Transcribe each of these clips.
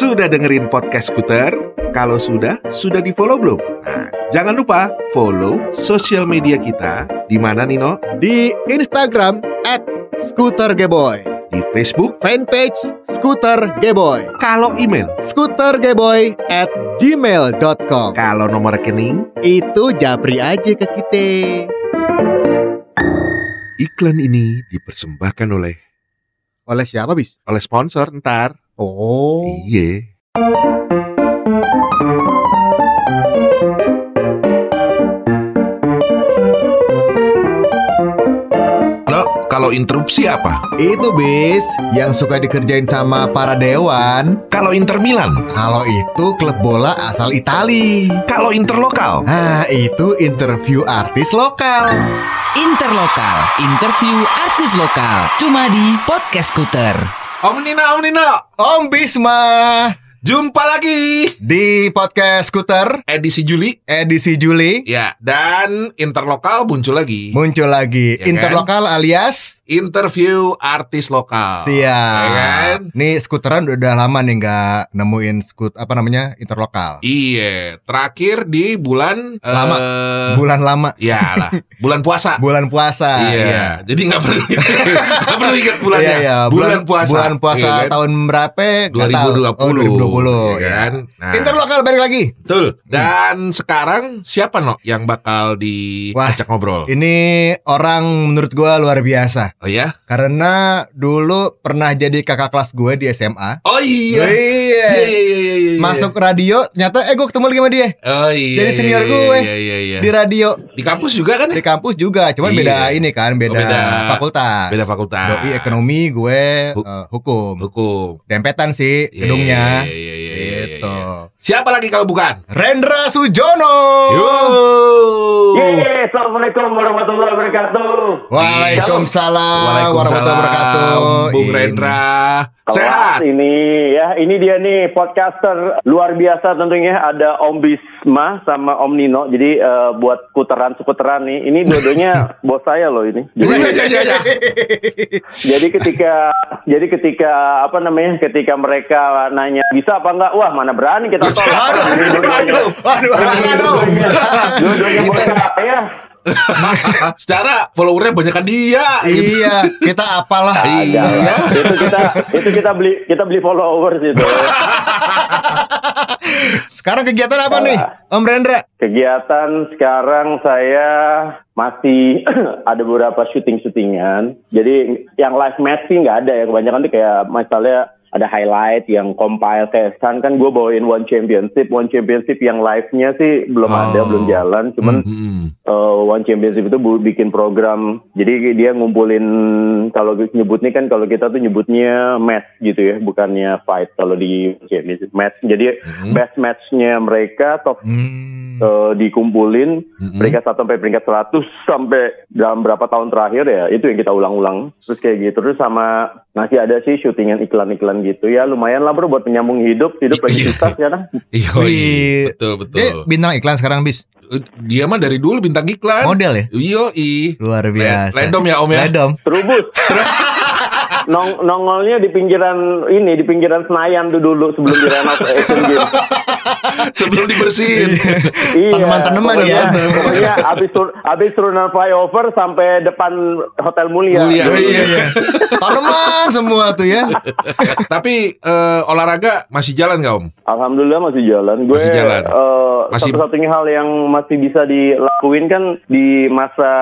Sudah dengerin podcast Skuter? Kalau sudah, sudah di follow belum? Nah, jangan lupa follow sosial media kita di mana Nino? Di Instagram at Scooter Geboy Di Facebook. Fanpage Scooter Geboy Kalau email, Scootergeboy at gmail.com kalau nomor rekening, Itu japri aja ke kita iklan ini dipersembahkan oleh Oleh siapa bis? oleh sponsor ntar. Oh. Iya. Lo kalau interupsi apa? Itu bis Yang suka dikerjain sama para dewan. Kalau Inter Milan, Kalau itu klub bola asal Itali. Kalau Interlokal, Nah itu interview artis lokal. Interlokal, interview artis lokal, cuma di Podcast Skuter. Om Nino, Om Nino, Om Bisma jumpa lagi Di podcast Scooter edisi Juli. edisi Juli Ya, dan Interlokal muncul lagi. Muncul lagi Ya kan? Interlokal alias Interview artis lokal. Siap. Ya kan? Nih skuteran udah lama nih nggak nemuin skut apa namanya interlokal. Iya, terakhir di bulan Lama. eh, Bulan lama, Ya lah, bulan puasa. bulan puasa. iya. Jadi nggak perlu nggak perlu ingat bulannya. Iya, iya. Bulan, puasa. Bulan puasa Iya kan? tahun berapa? Nggak tahu. 2020. Oh, 2020 ya ya. kan? Nah, Interlokal balik lagi. betul. Dan sekarang siapa no yang bakal diajak ngobrol? Ini orang menurut gua luar biasa. Oh ya? Karena dulu pernah jadi kakak kelas gue di SMA. Oh iya. Iya. Iya, iya, iya, iya, iya. Masuk radio, ternyata eh gue ketemu lagi sama dia Oh iya. Jadi iya, senior iya, gue. Iya, iya, iya. di radio. Di kampus juga kan? Di kampus juga, cuman Iya. beda ini kan, beda, Oh, beda. fakultas. Beda fakultas. Doi ekonomi, gue eh, hukum. Hukum. Dempetan sih Iya, gedungnya. Iya, iya, iya, iya, iya, Gitu. iya. Siapa lagi kalau bukan? Rendra Sujono. Yo. Yeay, Assalamualaikum warahmatullahi wabarakatuh. Waalaikumsalam warahmatullahi wabarakatuh. Bung. Rendra. Sehat. Ini ya, ini dia nih podcaster luar biasa tentunya ada Om Bisma sama Om Nino. Jadi eh, buat kuteran seputeran nih, ini dua-duanya bos saya loh ini. Iya, Jadi, iya, iya. jadi ketika jadi ketika apa namanya? Ketika mereka nanya bisa apa enggak? Wah, mana berani kita tolak. Aduh, Ini dua-duanya. aduh, aduh, Ini aduh. dua-duanya. Dua-duanya bos saya. Secara followernya banyakan dia. gitu. Iya, kita apalah. Iya. Itu kita itu kita beli kita beli followers itu. Sekarang kegiatan apa nih, Om Rendra? Kegiatan sekarang saya masih ada beberapa syuting-syutingan. Jadi yang live match sih nggak ada ya. Kebanyakan tuh kayak misalnya ada highlight yang compile kayak kan kan gue bawain one championship, one championship yang live-nya sih belum ada, Oh. belum jalan. Cuman Hmm. eh, One Championship itu bikin program. Jadi dia ngumpulin kalau nyebutnya kan kalau kita tuh nyebutnya match gitu ya, bukannya fight kalau di championship match. Jadi Mhm. best matchnya mereka top Hmm. eh, dikumpulin Mhm. peringkat satu sampai peringkat 100 sampai dalam berapa tahun terakhir ya itu yang kita ulang-ulang terus kayak gitu terus sama masih ada sih syutingan iklan-iklan gitu ya lumayan lah bro buat menyambung hidup hidup lagi Iya. susah sekarang Iya, Wih. betul betul. Dia bintang iklan sekarang bis. Eh, Dia mah dari dulu bintang iklan. Model ya? Iya, i. Luar biasa. Random ya Om ya. Random. Terubus. Nong nongolnya di pinggiran ini di pinggiran Senayan tuh dulu sebelum direnov Asian Games. Sebelum dibersihin. Iya. Tanaman-tanaman ya. Pokoknya abis tur- abis turunan flyover sampai depan Hotel Mulia. Mulia. Oh, iya, iya. Tanaman semua tuh ya. Tapi eh, olahraga masih jalan gak Om? Alhamdulillah masih jalan. Gue Masih jalan. eh, Masih- satu-satunya hal yang masih bisa dilakuin kan di masa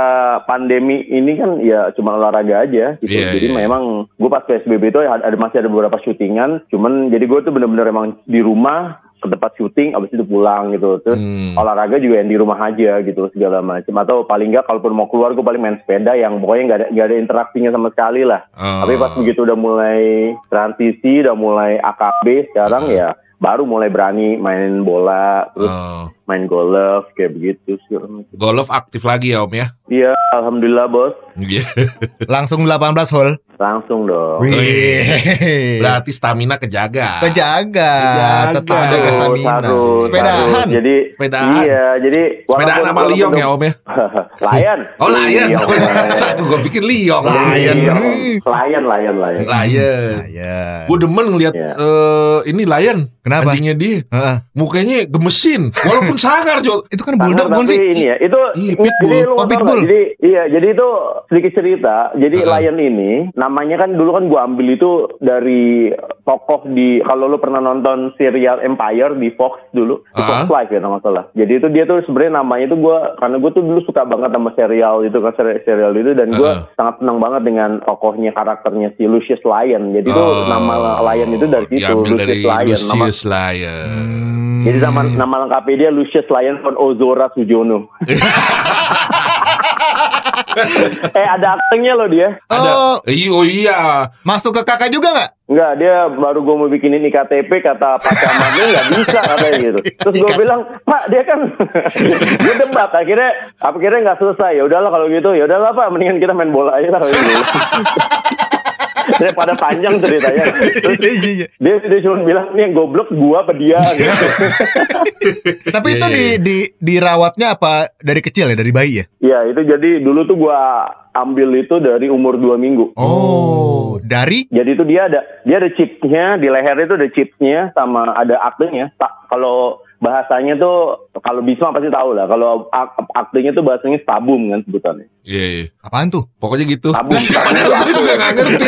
pandemi ini kan ya cuma olahraga aja gitu. Iya, jadi iya. memang gue pas PSBB itu ada masih ada beberapa syutingan. Cuman jadi gue tuh bener-bener emang di rumah ke tempat syuting abis itu pulang gitu terus Hmm. olahraga juga yang di rumah aja gitu segala macam atau paling nggak kalaupun mau keluar gue paling main sepeda yang pokoknya nggak ada nggak ada interaksinya sama sekali lah Oh. tapi pas begitu udah mulai transisi, udah mulai AKB sekarang ya baru mulai berani main bola, terus Oh. Main golf kayak begitu macam. Golf aktif lagi ya Om ya? Iya, alhamdulillah bos. Iya. Langsung 18 hole. Langsung dong. Wih. Berarti stamina kejaga. Kejaga. Kejaga. Tetap jaga Harus, stamina. harus, Sepedahan. harus. Jadi Sepedahan. Iya, jadi Sepedaan sama Liong ya Om ya? Lion. Oh Lion. Lion. Gue pikir Liong. Lion. Lion, Lion, Lion, Lion. Lion. Gue demen ngeliat Iya. eh, ini Lion. Kenapa? Anjingnya dia. Heeh. Mukanya gemesin. Walaupun sangar, Jo. Itu kan bulldog bukan sih? ini ya, itu Iya, pitbull. jadi Oh, pitbull. Jadi iya, jadi itu sedikit cerita. Jadi Heeh. Lion ini namanya kan dulu kan gua ambil itu dari tokoh di kalau lu pernah nonton serial Empire di Fox dulu, di Fox Ah. Live ya nggak salah. Jadi itu dia tuh sebenarnya namanya itu gua karena gua tuh dulu suka banget sama serial itu kan seri- serial itu dan gua Heeh. sangat senang banget dengan tokohnya karakternya si Lucius Lion. Jadi itu Oh, nama Lion itu dari situ Lucius dari Lion. Nama, Lucius Lion. Hmm. jadi nama nama lengkapnya dia Lucius Lion von Ozora Sujono. eh ada aktingnya loh dia. Ada. Oh, Eh, Oh iya. masuk ke kakak juga nggak? Enggak, dia baru gue mau bikinin IKTP kata Pak Camatnya nggak bisa katanya gitu. Terus gue bilang, Pak dia kan dia debat akhirnya akhirnya nggak selesai. Ya udahlah kalau gitu, ya udahlah Pak, mendingan kita main bola aja lah. Gitu. Daripada panjang ceritanya. Terus Iya, iya, iya. dia dia cuma bilang nih yang goblok gua apa dia gitu. Tapi itu Iya, di, iya. di dirawatnya apa dari kecil ya, dari bayi ya? Ya itu jadi dulu tuh gua ambil itu dari umur dua minggu. Oh, dari Jadi itu dia ada dia ada chipnya di lehernya itu ada chipnya sama ada aktenya. Tak kalau bahasanya tuh kalau Bisma pasti tahu lah. Kalau ak- aktenya tuh bahasanya stabum kan sebutannya. Iya, iya. apaan tuh? Pokoknya gitu. Stabum. Padahal gue juga gak ngerti.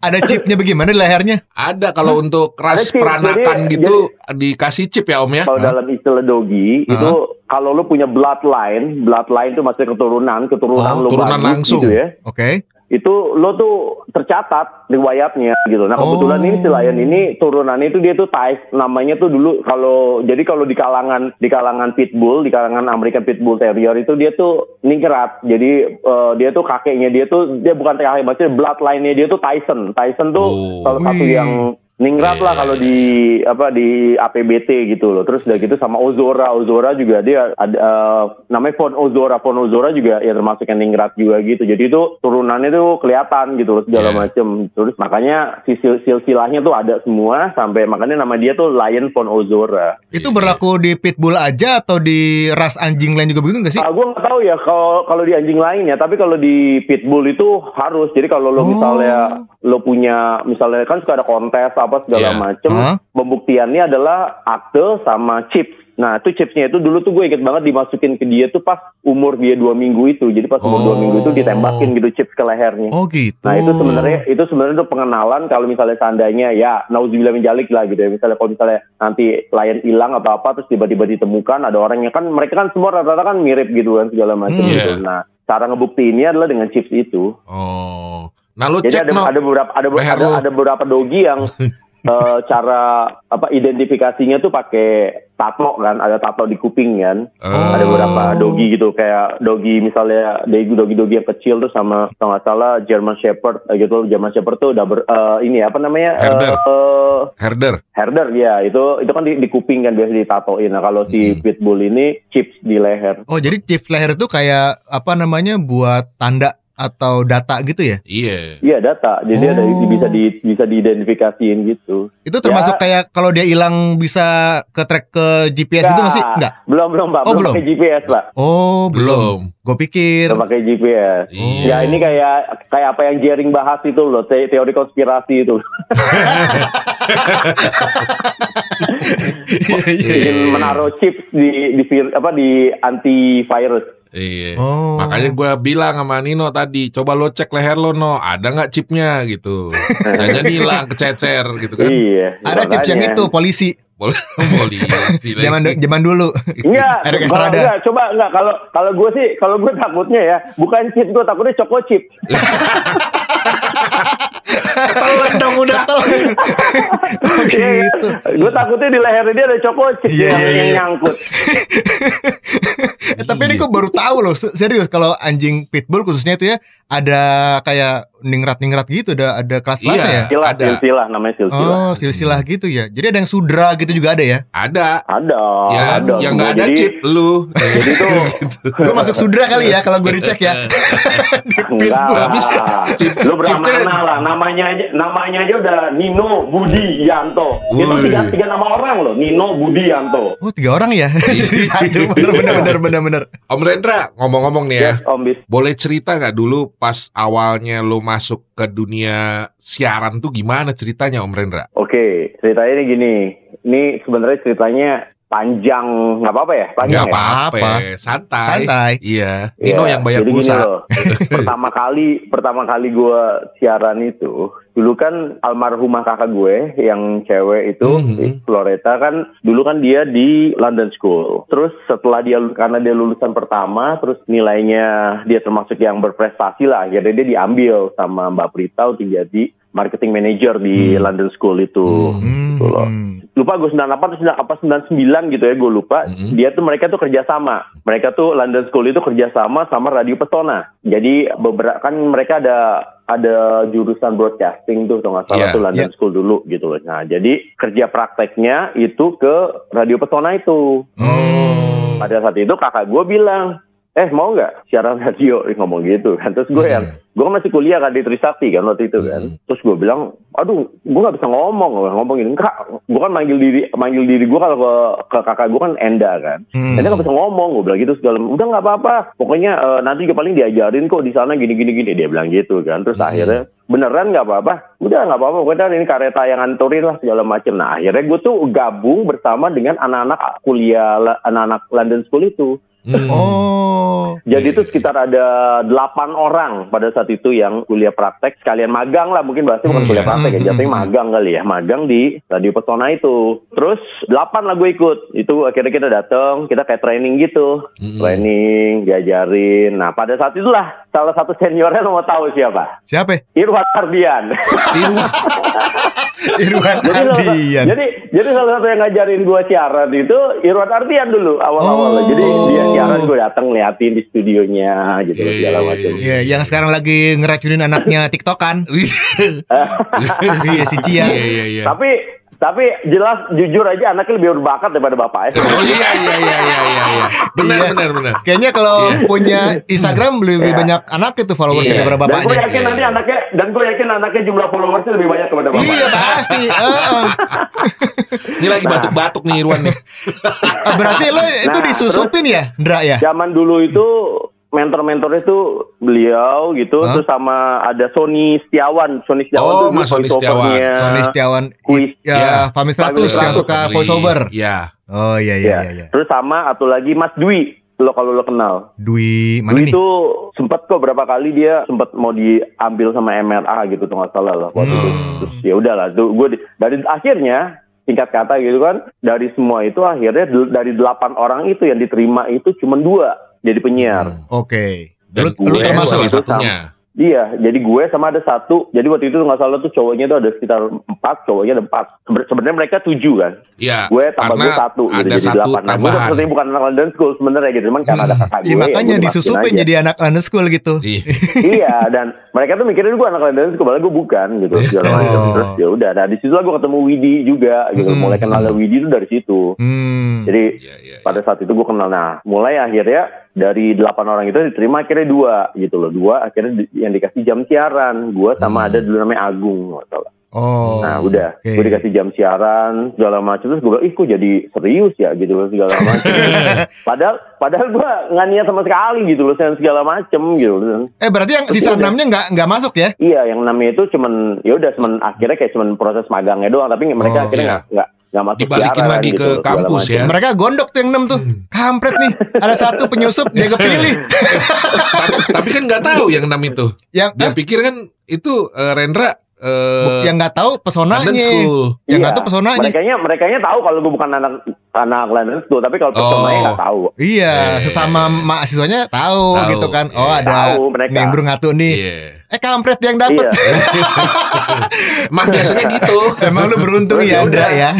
Ada chipnya bagaimana di lehernya? Ada kalau untuk Ada ras chip, peranakan jadi- gitu dikasih chip ya Om ya? Kalau Hah? dalam istilah dogi Hah? itu kalau lu punya bloodline, bloodline itu maksudnya keturunan, keturunan Oh, lu turunan langsung. gitu ya. Oke. Itu lo tuh tercatat riwayatnya gitu. Nah kebetulan Oh. ini si Lion ini turunannya itu dia tuh Thai, namanya tuh dulu kalau jadi kalau di kalangan di kalangan pitbull, di kalangan American Pitbull Terrier itu dia tuh ningrat. Jadi eh, dia tuh kakeknya dia tuh dia bukan kakek maksudnya bloodline-nya dia tuh Tyson. Tyson tuh Oh. salah satu yang ningrat lah Iya, kalau iya. di apa di APBT gitu loh. Terus udah gitu sama Ozora, Ozora juga dia ada eh, namanya Von Ozora, Von Ozora juga ya termasuk yang ningrat juga gitu. Jadi itu turunannya tuh kelihatan gitu loh segala Iya. macem. Terus makanya si sil- silsilahnya tuh ada semua sampai makanya nama dia tuh Lion Von Ozora. Itu berlaku di pitbull aja atau di ras anjing lain juga begitu nggak sih? Ah, gue nggak tahu ya kalau kalau di anjing lain ya, tapi kalau di pitbull itu harus. Jadi kalau lo Oh. misalnya lo punya misalnya kan suka ada kontes apa segala Iya. macem, Hah? pembuktiannya adalah akte sama chips. Nah itu chipsnya itu dulu tuh gue inget banget dimasukin ke dia tuh pas umur dia dua minggu itu. Jadi pas umur dua Oh. minggu itu ditembakin gitu chips ke lehernya. Oh gitu. Nah itu sebenarnya itu sebenarnya tuh pengenalan kalau misalnya seandainya ya nauzubillah min jalik lah gitu ya misalnya kalau misalnya nanti lion hilang atau apa terus tiba-tiba ditemukan ada orangnya kan mereka kan semua rata-rata kan mirip gitu kan segala macam Hmm. gitu. Iya. Nah cara ngebuktiinnya adalah dengan chips itu. Oh. Nah lu Jadi cek ada no. ada beberapa ada leher ada, ada beberapa dogi yang eh, cara apa identifikasinya tuh pakai tato kan ada tato di kuping kan. Eh, Ada beberapa dogi gitu kayak dogi misalnya dogi dogi dogi yang kecil tuh sama kalau nggak salah German Shepherd eh, gitu German Shepherd tuh udah ber, eh, ini apa namanya Herder. eh, herder. herder ya itu itu kan di, di kuping kan biasa ditatoin nah kalau si Hmm. pitbull ini chips di leher Oh jadi chip leher itu kayak apa namanya buat tanda atau data gitu ya? Iya. iya data jadi ada Oh. bisa di bisa diidentifikasiin gitu Itu termasuk Ya. kayak kalau dia hilang bisa ke track ke GPS itu Nggak. masih enggak? belum belum pak Oh, belum belum. pakai GPS pak Oh belum. Belum. Gue pikir. belum pakai GPS Iya. Ya ini kayak kayak apa yang Jering bahas itu loh te- teori konspirasi itu ingin menaruh chip di di apa di antivirus Iya. Oh. Makanya gue bilang sama Nino tadi, coba lo cek leher lo no, ada nggak chipnya gitu. Jangan hilang, kececer gitu kan. iya Ada chips yang itu polisi. Boleh polisi lagi. Zaman zaman dulu. Enggak, Eric kalau enggak, coba enggak kalau kalau gue sih kalau gue takutnya ya bukan chip gue takutnya coko chip. Ketelan dong udah. Oh gitu. Gue takutnya di lehernya dia ada coko chip Iya, yang, iya, yang iya. nyangkut. Eh, tapi ini kok baru tahu loh se- serius kalau anjing pitbull khususnya itu ya ada kayak ningrat-ningrat gitu ada ada kelas-kelasnya Iya. ya? Silsilah, ada. silsilah namanya silsilah. Oh, silsilah gitu ya. Jadi ada yang sudra gitu juga ada ya? Ada. Ada, ya, ada. yang semua. nggak ada jadi, chip lu. Jadi tuh Gue masuk sudra kali ya kalau gue dicek ya. enggak. Habis chip- Lu berapa lah namanya aja namanya aja udah Nino Budi Yanto. Itu Woi. tiga tiga nama orang loh, Nino Budi Yanto. Oh tiga orang ya? Jadi satu bener bener bener bener bener. Om Rendra, ngomong-ngomong nih ya. Yes, Om Bis. Boleh cerita nggak dulu pas awalnya lu masuk ke dunia siaran tuh gimana ceritanya Om Rendra? Oke, ceritanya ini gini. Ini sebenarnya ceritanya panjang, nggak apa-apa ya? Panjang Nggak ya? apa-apa, santai. Santai. Iya, Nino Iya, yang bayar jadi gini pulsa. loh. pertama kali pertama kali gue siaran itu dulu kan almarhumah kakak gue yang cewek itu Mhm. Floreta kan dulu kan dia di London School terus setelah dia karena dia lulusan pertama terus nilainya dia termasuk yang berprestasi lah akhirnya dia diambil sama Mbak Prita untuk jadi marketing manager di Hmm. London School itu Hmm. Gitu loh. lupa gue 98 atau apa 99 gitu ya gue lupa Mhm. dia tuh mereka tuh kerjasama mereka tuh London School itu kerjasama sama Radio Pesona jadi beberapa kan mereka ada ada jurusan broadcasting tuh kalau nggak salah Iya, tuh London iya. School dulu gitu loh nah jadi kerja prakteknya itu ke Radio Pesona itu Oh. pada saat itu kakak gue bilang eh mau nggak? Siaran radio ngomong gitu kan. Terus gue Hmm. yang gue kan masih kuliah kan di Trisakti kan waktu itu kan. Hmm. terus gue bilang aduh gue nggak bisa ngomong Gua ngomong gini enggak gue kan manggil diri manggil diri gue kalau ke, ke kakak gue kan Enda kan. Hmm. Enda nggak bisa ngomong gue bilang gitu segala udah nggak apa-apa pokoknya eh, nanti juga paling diajarin kok di sana gini gini gini dia bilang gitu kan. Terus Hmm. akhirnya beneran nggak apa-apa? Udah nggak apa-apa pokoknya ini kareta yang nganturin lah segala macem nah akhirnya gue tuh gabung bersama dengan anak-anak kuliah anak-anak London School itu Hmm. Oh. jadi itu sekitar ada delapan orang pada saat itu yang kuliah praktek sekalian magang lah mungkin bahasnya bukan Hmm, kuliah iya. praktek ya Hmm, jatuhnya hmm, magang kali ya magang di radio pesona itu terus delapan lah gue ikut itu akhirnya kita datang kita kayak training gitu Hmm. training diajarin nah pada saat itulah salah satu seniornya lo mau tahu siapa Siapa? Irwan Ardian Irwan. Jadi, Ardian. jadi jadi salah satu yang ngajarin gue siaran itu Irwan Ardian dulu awal-awal Oh. jadi dia siaran gue datang liatin di studionya gitu Iya, segala iya, macam Iya, yang sekarang lagi ngeracunin anaknya TikTokan. iya si Cia. Iya iya iya. Tapi tapi jelas jujur aja anaknya lebih berbakat daripada bapaknya. Oh iya iya iya iya iya. iya. Benar Iya. benar benar. Kayaknya kalau Iya. punya Instagram lebih Iya. banyak anak itu followersnya Iya. daripada Dan gue bapaknya. yakin nanti anaknya dan gue yakin anaknya jumlah followersnya lebih banyak daripada bapaknya. Iya pasti. Heeh. Ini lagi batuk-batuk nih Irwan nih. Berarti lo itu Nah, disusupin ya, Ndra ya? Zaman dulu itu mentor-mentornya itu beliau gitu Hah? terus sama ada Sony Setiawan Sony Setiawan Oh, tuh Mas Sony voice-overnya. Sony Setiawan Kuis. ya, Iya. Fami 100 Fami yang 100. suka voice over. Iya. Oh iya iya Ya. iya iya. Terus sama atau lagi Mas Dwi lo kalau lo kenal. Dwi mana Dwi nih? itu sempat kok berapa kali dia sempat mau diambil sama MRA gitu tuh nggak salah lah waktu itu. Hmm. Terus ya udahlah tuh gue dari akhirnya singkat kata gitu kan dari semua itu akhirnya dari delapan orang itu yang diterima itu cuma dua jadi penyiar. Hmm. Oke. Dan Lu, termasuk salah itu satunya. Iya, jadi gue sama ada satu. Jadi waktu itu nggak salah tuh cowoknya tuh ada sekitar empat, cowoknya ada empat. Seben- Sebenarnya mereka tujuh kan. Iya. Gue tambah gue satu, gitu, ada jadi satu delapan. Nah, gue sebenarnya bukan anak London School sebenarnya gitu, cuman karena ada kakak gue. Iya ya makanya dimasukin disusupin aja. jadi anak London School gitu. Iya. iya dan mereka tuh mikirin gue anak London School padahal gue bukan gitu macam Oh. terus ya udah nah di situ lah gue ketemu Widi juga gitu Hmm. mulai kenal Widi itu dari situ Hmm. jadi Iya iya. pada saat itu gue kenal nah mulai akhirnya dari delapan orang itu diterima akhirnya dua gitu loh dua akhirnya di- yang dikasih jam siaran gue sama Hmm. ada dulu namanya Agung salah. Oh. nah udah oke. gue dikasih jam siaran segala macam terus gue bilang ih kok jadi serius ya gitu loh segala macam padahal padahal gue nggak niat sama sekali gitu loh dengan segala macam gitu loh Eh berarti yang sisa enamnya nggak nggak masuk ya? Iya, yang namanya itu cuman ya udah cuman akhirnya kayak cuman proses magangnya doang, tapi mereka Oh, akhirnya iya. nggak nggak masuk Dibalikin siaran lagi ke segala kampus ya. Mereka gondok tuh yang enam tuh. Hmm. Kampret nih. Ada satu penyusup dia kepilih. tapi, tapi kan nggak tahu yang enam itu. Yang Dia eh, pikir kan itu eh, Rendra eh yang nggak tahu pesonanya. Yang nggak Iya. tahu pesonanya. Mereka mereka tahu kalau gue bukan anak anak London School, tapi kalau personanya Oh. nggak tahu. Iya, Eh. sesama mahasiswanya tahu, Tahu, gitu kan. Oh, iya. ada Tahu mereka. nih Bro Ngatu nih. Iya. Eh kampret yang dapat. Iya. Emang biasanya gitu. Emang lu beruntung ya Andra udah. ya.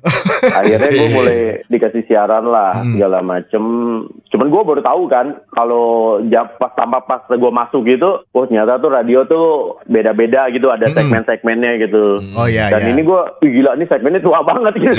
Akhirnya gue Iya. mulai dikasih siaran lah Hmm. segala macem. Cuman gue baru tahu kan kalau jam pas tambah pas gue masuk gitu, oh ternyata tuh radio tuh beda-beda gitu, ada Hmm. segmen-segmennya gitu. Oh iya Dan iya. ini gue, gila ini segmennya tua banget gitu.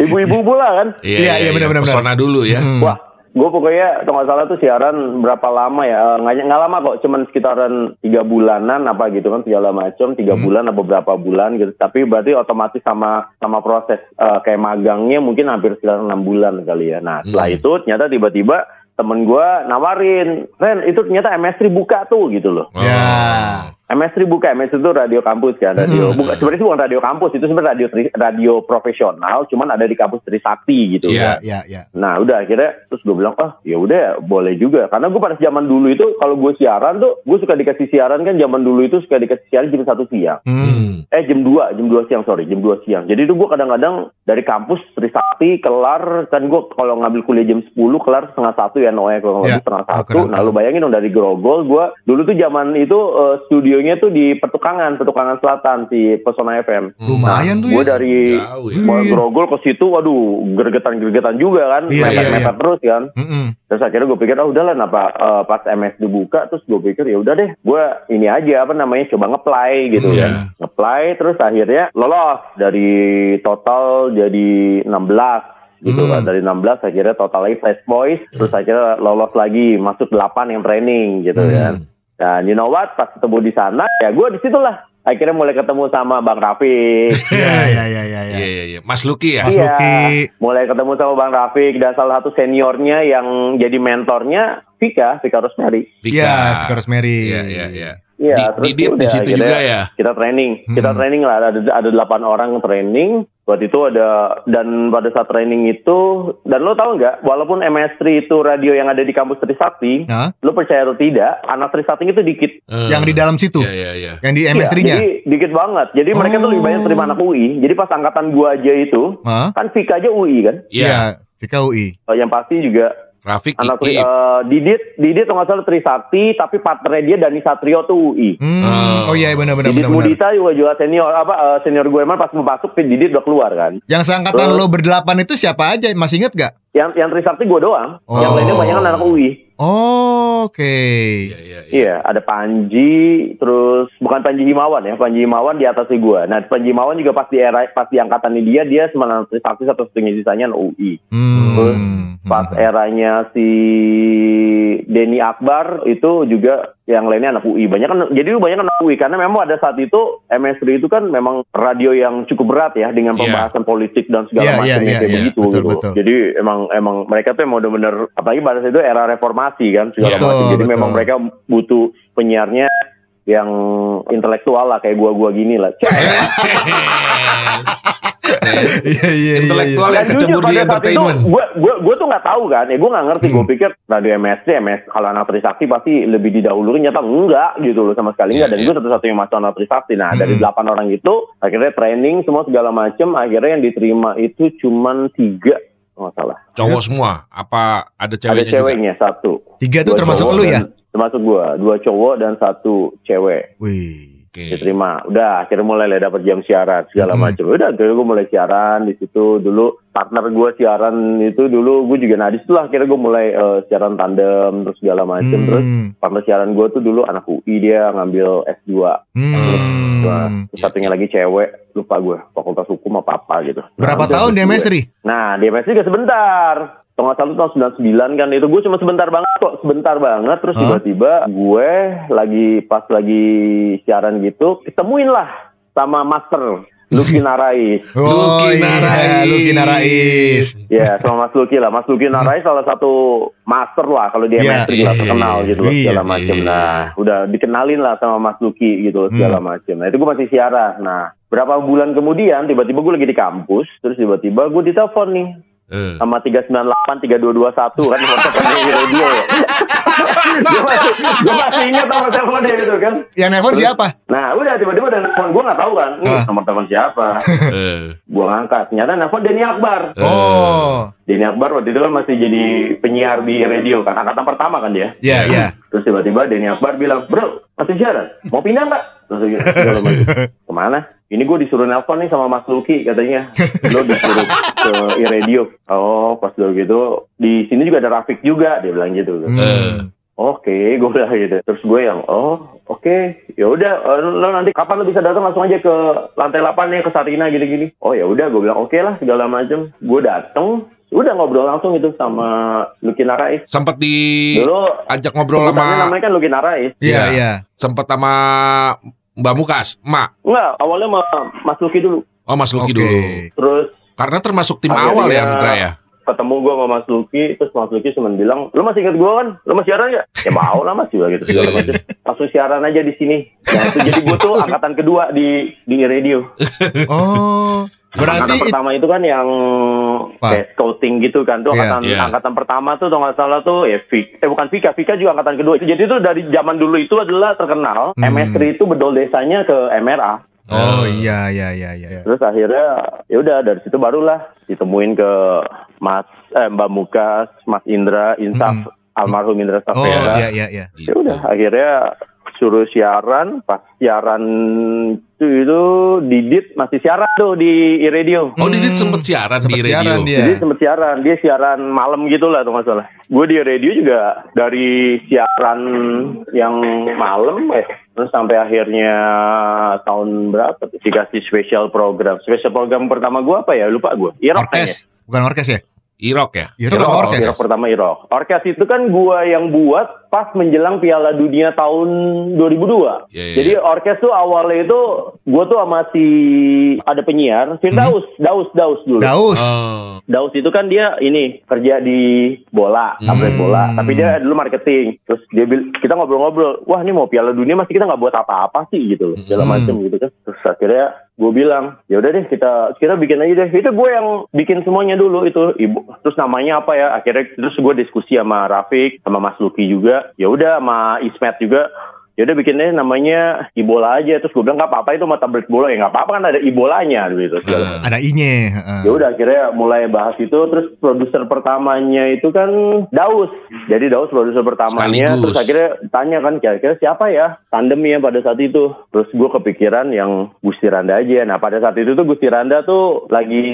Ibu-ibu pula kan. Iya, iya, benar-benar. Pesona dulu ya. Hmm. Wah, gue pokoknya kalau nggak salah tuh siaran berapa lama ya? Nggak, nggak lama kok, cuman sekitaran tiga bulanan apa gitu kan segala macam, tiga Hmm. bulan apa berapa bulan gitu. Tapi berarti otomatis sama sama proses eh, kayak magangnya mungkin hampir sekitar enam bulan kali ya. Nah setelah Hmm. itu ternyata tiba-tiba temen gue nawarin, Ren itu ternyata MS3 buka tuh gitu loh. Oh. Ya. MS3 buka, MS itu radio kampus kan, radio. Hmm. Bukan, sebenarnya itu bukan radio kampus, itu sebenarnya radio tri- radio profesional, cuman ada di kampus Trisakti gitu. Iya iya iya. Nah udah akhirnya terus gue bilang oh ya udah boleh juga karena gue pada zaman dulu itu kalau gue siaran tuh gue suka dikasih siaran kan zaman dulu itu suka dikasih siaran jam satu siang Hmm. Hmm. eh jam 2 jam 2 siang sorry jam 2 siang jadi itu gue kadang-kadang dari kampus Trisakti kelar kan gue kalau ngambil kuliah jam 10 kelar setengah satu ya Noe kalau nggak Ya. lebih setengah Oh, satu nah lu bayangin dong dari Grogol gue dulu tuh zaman itu eh, studionya tuh di Petukangan Petukangan Selatan di Pesona FM Lumayan tuh gue ya. dari Jauh ya. Mau Iya. Grogol ke situ, waduh, gergetan-gergetan juga kan, Iya, iya, mepet-mepet iya. terus kan. Mm-mm. Terus akhirnya gue pikir, oh udahlah, kenapa eh, pas MS dibuka, terus gue pikir ya udah deh, gue ini aja apa namanya coba ngeplay gitu Iya. kan, ngeplay, terus akhirnya lolos dari total jadi 16 gitu Hmm. kan dari 16 akhirnya total lagi Flash Boys terus akhirnya lolos lagi masuk 8 yang training gitu Hmm. kan dan you know what pas ketemu di sana ya gue di situlah akhirnya mulai ketemu sama Bang Rafiq Iya iya iya iya. Iya, iya, iya. Mas Luki ya? Mas Iya, Luki. mulai ketemu sama Bang Rafiq dan salah satu seniornya yang jadi mentornya Vika, Vika Rosemary. Iya, Vika Rosemary. Iya, iya, iya. Iya, Di- terus Didit di situ akhirnya juga ya? Kita training, kita Hmm. training lah ada ada delapan orang training. Waktu itu ada dan pada saat training itu dan lo tau nggak, walaupun MS3 itu radio yang ada di kampus Trisakti, Hah? lo percaya atau tidak, anak Trisakti itu dikit. Eh, Yang di dalam situ. Iya, iya, iya. Yang di Iya, MS3-nya. jadi dikit banget. Jadi mereka tuh lebih banyak terima anak UI. Jadi pas angkatan gua aja itu, Hah? kan Vika aja UI kan. Iya. Vika UI. Oh, yang pasti juga Rafik anak Iki. eh, Didit Didit kalau nggak salah Trisakti tapi partnernya dia Dani Satrio tuh UI Hmm. Oh. Oh iya benar benar Didit benar. Mudita juga juga senior apa eh, senior gue emang pas mau masuk Didit udah keluar kan Yang seangkatan Terus- lo berdelapan itu siapa aja? Masih inget gak? yang yang Trisakti gue doang Oh. yang lainnya banyak kan anak UI Oh, oke. Iya, iya, iya. Iya, ada Panji, terus bukan Panji Himawan ya, Panji Himawan di atasnya gue. Nah, Panji Himawan juga pas di era, pas di angkatan dia, dia sebenarnya Trisakti satu setengah sisanya UI. Hmm. Terus Pas eranya si Denny Akbar itu juga yang lainnya anak UI. Banyak kan jadi banyak anak UI karena memang ada saat itu MS3 itu kan memang radio yang cukup berat ya dengan Iya. pembahasan politik dan segala iya, macamnya iya, kayak iya. begitu Betul, gitu. betul. Jadi emang emang mereka tuh emang bener-bener apalagi pada saat itu era reformasi kan segala Iya. macam. Jadi betul. memang mereka butuh penyiarnya yang intelektual lah kayak gua-gua gini lah. Iya iya iya. Intelektual yang Dan jujur kecebur di pada saat itu entertainment. gue gue gue tuh nggak tahu kan ya gue nggak ngerti gue Hmm. pikir radio MSC MS kalau anak Trisakti pasti lebih didahului nyata enggak gitu loh sama sekali Iya, enggak dan iya. gue satu-satunya masuk anak Trisakti nah dari Hmm. delapan orang itu akhirnya training semua segala macem akhirnya yang diterima itu cuman tiga kalau nggak salah Cowok semua? Apa ada ada ceweknya juga? ceweknya satu Tiga tuh Dua termasuk lu ya? termasuk gue dua cowok dan satu cewek Wih. Oke. diterima udah akhirnya mulai lah dapat jam siaran segala Hmm. macam udah akhirnya gue mulai siaran di situ dulu partner gue siaran itu dulu gue juga nah di situ lah akhirnya gue mulai eh, siaran tandem terus segala macam terus Hmm. partner siaran gue tuh dulu anak UI dia ngambil S2 Hmm. Nah, terus satunya lagi cewek lupa gue fakultas hukum apa apa gitu Berapa Nah, tahun di terus gue- MS3? Nah, di MS juga sebentar. Kalau nggak salah tahun 99 kan itu gue cuma sebentar banget kok, sebentar banget. Terus tiba-tiba gue lagi pas lagi siaran gitu, ketemuin lah sama Master Lucky Narais. Oh Lucky iya, Narais. Lucky Narais. Ya, sama Mas Lucky lah. Mas Lucky Narais salah satu master lah kalau di lah iya, terkenal iya, gitu loh, iya, segala macam. iya. Nah, udah dikenalin lah sama Mas Lucky gitu segala macam. Nah, itu gue masih siaran. Nah, berapa bulan kemudian tiba-tiba gue lagi di kampus, terus tiba-tiba gue ditelepon nih Eh. sama 398 3221 kan WhatsApp di radio ya. Gue masih, gue masih ingat nomor teleponnya itu kan. Yang nelpon siapa? Nah udah tiba-tiba ada telepon gue nggak tahu kan, Nih, Ah. nomor telepon siapa. Eh, gue ngangkat, ternyata nelfon Denny Akbar. Eh. Oh. Denny Akbar waktu itu kan masih jadi penyiar di radio kan, angkatan pertama kan dia. Iya, iya. Terus tiba-tiba Denny Akbar bilang, bro, masih siaran? Mau pindah nggak? Terus dia bilang, "Segala macam." ke mana? Ini gue disuruh nelpon nih sama Mas Luki katanya. Lo disuruh ke radio. Oh, pas dulu gitu. Di sini juga ada Rafik juga, dia bilang gitu. Hmm. Oke, gue udah gitu. Terus gue yang, oh, oke, ya udah. eh, Lo nanti kapan lo bisa datang langsung aja ke lantai 8 ya ke Sarina gini-gini. Oh ya udah, gue bilang oke lah segala macem. Gue dateng, udah ngobrol langsung itu sama Luki Narais. sempat di Dulu ajak ngobrol sama namanya kan Luki Narais. Iya, Iya. iya. sempat sama Mbak Mukas, Mak. Enggak, awalnya sama Mas Luki dulu. Oh Mas Luki Oke. dulu. Terus Karena termasuk tim Akhirnya- awal ya Andra ya. Ketemu gue sama Mas Luki, terus Mas Luki cuma bilang, lu masih inget gue kan? Lu masih siaran ya? Ya mau lah mas juga gitu. segala macam. Langsung siaran aja di sini. Nah itu jadi gue tuh angkatan kedua di di radio. Oh. angkatan Berarti pertama itu kan yang kayak scouting gitu kan tuh Iya. angkatan Iya. angkatan pertama tuh kalau nggak salah tuh ya Vika, eh bukan Vika, Vika juga angkatan kedua. Jadi itu dari zaman dulu itu adalah terkenal Hmm. MS3 itu bedol desanya ke MRA. Oh, iya, iya, iya, iya. Terus akhirnya ya udah dari situ barulah ditemuin ke Mas eh, Mbak Mukas, Mas Indra, Insaf, almarhum Indra Hmm. Oh, Safera. iya, iya, iya. Ya udah akhirnya suruh siaran, pas siaran itu, itu Didit masih siaran tuh di radio. Oh Didit sempet siaran Sempet di radio. siaran dia. Jadi sempet siaran, dia siaran malam gitu lah tuh nggak salah. Gue di radio juga dari siaran yang malam eh terus sampai akhirnya tahun berapa dikasih special program. Special program pertama gue apa ya? Lupa gue. Kayaknya. Orkes. Bukan orkes ya? Irok ya. Iya, kan Irok, orkes. Irok pertama Irok. Orkes itu kan gua yang buat pas menjelang Piala Dunia tahun 2002. Iya, iya, Jadi orkes tuh awalnya itu gua tuh sama si ada penyiar, Firdaus, Daus, Daus dulu. Daus. Oh. Daus itu kan dia ini kerja di bola, Hmm. tablet bola. Tapi dia dulu marketing. Terus dia bil- kita ngobrol-ngobrol, wah ini mau Piala Dunia masih kita nggak buat apa-apa sih gitu, loh, segala Hmm. macem gitu kan. Terus akhirnya gue bilang, ya udah deh kita kita bikin aja deh. Itu gue yang bikin semuanya dulu itu ibu. Terus namanya apa ya? Akhirnya terus gue diskusi sama Rafik, sama Mas Luki juga. Ya udah sama Ismet juga. Ya udah bikinnya namanya Ibola aja. Terus gue bilang nggak apa-apa itu mata tablet bola ya nggak apa-apa kan ada Ibolanya gitu. Eh, Ada I-nya. heeh. ya udah akhirnya mulai bahas itu terus produser pertamanya itu kan Daus jadi Daus produser pertamanya Sekaligus. terus akhirnya tanya kan kira-kira siapa ya tandem ya pada saat itu terus gue kepikiran yang Gusti Randa aja nah pada saat itu tuh Gusti Randa tuh lagi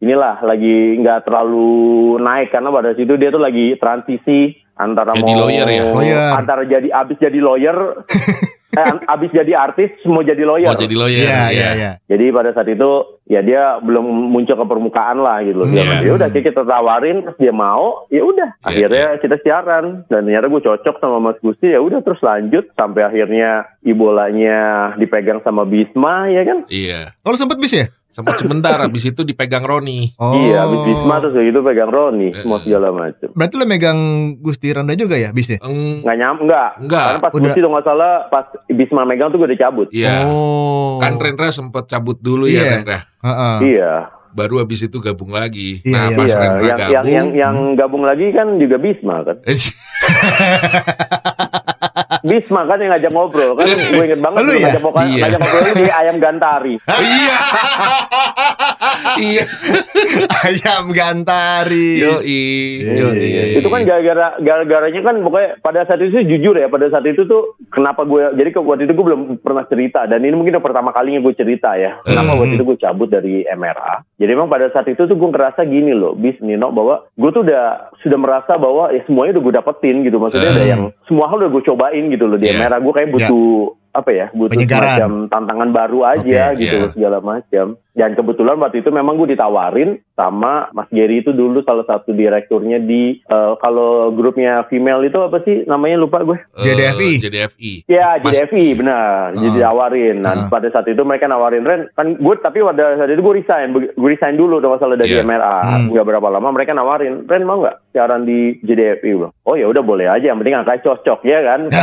inilah lagi nggak terlalu naik karena pada situ dia tuh lagi transisi antara Jadi mau lawyer ya? Lawyer. antara jadi abis jadi lawyer eh, abis jadi artis mau jadi lawyer Mau jadi lawyer. Iya, iya, iya. jadi pada saat itu ya dia belum muncul ke permukaan lah gitu loh. Dia Hmm. ya udah kita tawarin terus dia mau, ya udah. Iya, Akhirnya kita siaran dan ternyata gue cocok sama Mas Gusti ya udah terus lanjut sampai akhirnya ibolanya dipegang sama Bisma ya kan. Iya. Oh, lu sempet bis ya? Sempat sebentar habis itu dipegang Roni. Oh. Iya, habis Bisma terus gitu pegang Roni Eh. semua segala macam. Berarti lu megang Gusti Randa juga ya bisnya? Eng, Nggak nyam, enggak. Enggak. Karena pas Udah. Gusti tuh nggak salah pas Bisma megang tuh gue udah cabut. Iya. Oh. Kan Rendra sempat cabut dulu Iya. ya Rendra. Heeh. Iya, Baru habis itu gabung lagi. Iya, nah iya. pas iya. Rendra Yang, gabung. yang yang yang gabung lagi kan juga Bisma kan. Bisma kan yang ngajak ngobrol kan gue inget banget Lu ya? ngajak, ngobrol- Iya. ngajak ngobrol di ayam gantari iya. iya. Ayam gantari. Yoi. Iya, Yoi. iya, itu kan gara-gara gara-garanya kan pokoknya pada saat itu jujur ya pada saat itu tuh kenapa gue jadi ke waktu itu gue belum pernah cerita dan ini mungkin yang pertama kalinya gue cerita ya kenapa Hmm. waktu itu gue cabut dari MRA jadi memang pada saat itu tuh gue ngerasa gini loh bis Nino bahwa gue tuh udah sudah merasa bahwa ya semuanya udah gue dapetin gitu maksudnya ada Hmm. yang semua hal udah gue cobain gitu loh di Iya. MRA gue kayak butuh apa ya butuh Penyegaran. semacam tantangan baru aja Oke, gitu iya. loh segala macam dan kebetulan waktu itu memang gue ditawarin sama Mas Gary itu dulu salah satu direkturnya di eh, kalau grupnya female itu apa sih namanya lupa gue Eh, JDFI. JDFI. Ya, Mas- JDFI benar. Jadi Ah. tawarin. Nah, Ah. pada saat itu mereka nawarin Ren, kan gue tapi pada saat itu gue resign, gue resign dulu udah masalah dari Iya. MRA. Hmm. Nggak berapa lama mereka nawarin, Ren mau nggak siaran di JDFI? Gua, Oh ya udah boleh aja, yang penting angka cocok ya kan. Gitu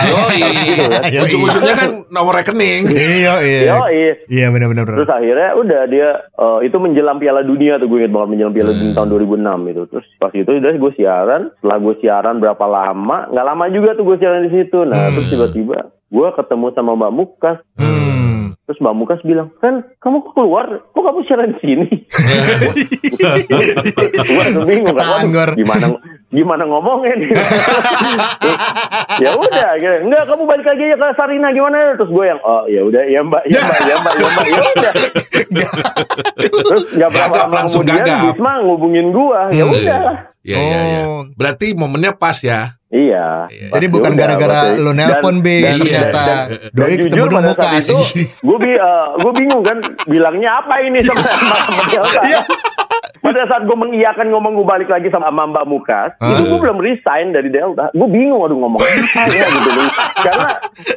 kan. Yoi. Ujung-ujungnya kan nomor rekening. Iya, iya. Yoi. Iya, benar-benar. Terus akhirnya udah dia eh, itu menjelang Piala Dunia tuh gue inget banget awal menjelang Piala Dunia Hmm. tahun 2006 itu. Terus pas itu udah gue siaran. Setelah gue siaran berapa lama? Nggak lama juga tuh gue siaran di situ. Nah Hmm. terus tiba-tiba gue ketemu sama Mbak Mukas. Hmm. Terus Mbak Mukas bilang, kan kamu kok keluar? Kok kamu siaran di sini? gue bingung kan. Gimana gimana ngomongnya nih? ya udah, gitu. enggak kamu balik lagi aja ke Sarina gimana? Terus gue yang oh ya udah ya Mbak, ya Mbak, ya Mbak, ya Mbak, ya udah. Terus nggak berapa lama langsung kemudian gagap. Bisma ngubungin gue, ya Hmm. udah. Iya, iya, iya. Oh. Berarti momennya pas ya. Iya. Iya. Jadi bukan gara-gara lo nelpon dan- ternyata dan- doi dan ketemu dong pada muka itu gue bi gue bingung kan bilangnya apa ini sama sama sama Delta. Pada saat gue mengiyakan ngomong gue balik lagi sama Mbak Mukas itu gue belum resign dari Delta gue bingung aduh ngomong apa ya gitu karena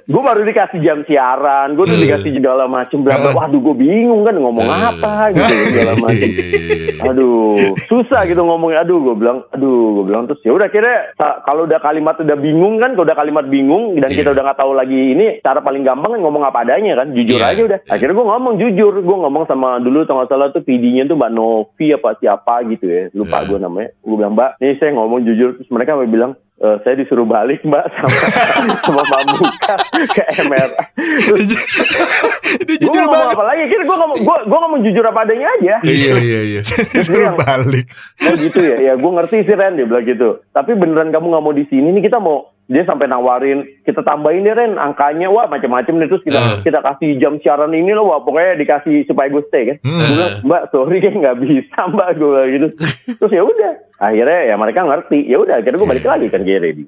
gue baru dikasih jam siaran gue tuh Hmm. dikasih segala macem bla bla. waduh gue bingung kan ngomong Hmm. apa gitu segala macem Iya, iya, iya. Aduh, susah gitu ngomongnya. Aduh, gue bilang, aduh, gue bilang terus ya udah kira kalau udah kalimat udah bingung kan, kalau udah kalimat bingung dan kita Iya. udah nggak tahu lagi ini cara paling gampang kan ngomong apa adanya kan, jujur Iya. aja udah. Akhirnya gue ngomong jujur, gue ngomong sama dulu tau nggak salah tuh PD-nya tuh Mbak Novi apa siapa gitu ya, lupa Iya. gue namanya. Gue bilang Mbak, nih saya ngomong jujur, terus mereka bilang. "Eh, saya disuruh balik mbak sama sama Mbak Muka ke. Terus Dia gue ngomong apa lagi? Kira gue ngomong, gue, gue ngomong jujur apa adanya aja. Iya, iya, iya. disuruh balik Oh gitu ya, ya gue ngerti sih Ren dia bilang gitu. Tapi beneran kamu nggak mau di sini nih kita mau dia sampai nawarin kita tambahin deh Ren angkanya wah macam-macam nih terus kita Eh. kita kasih jam siaran ini loh wah pokoknya dikasih supaya gue stay kan. Gue bilang Mbak sorry kan nggak bisa Mbak gue gitu. Terus ya udah akhirnya ya mereka ngerti ya udah akhirnya gue balik lagi kan ready.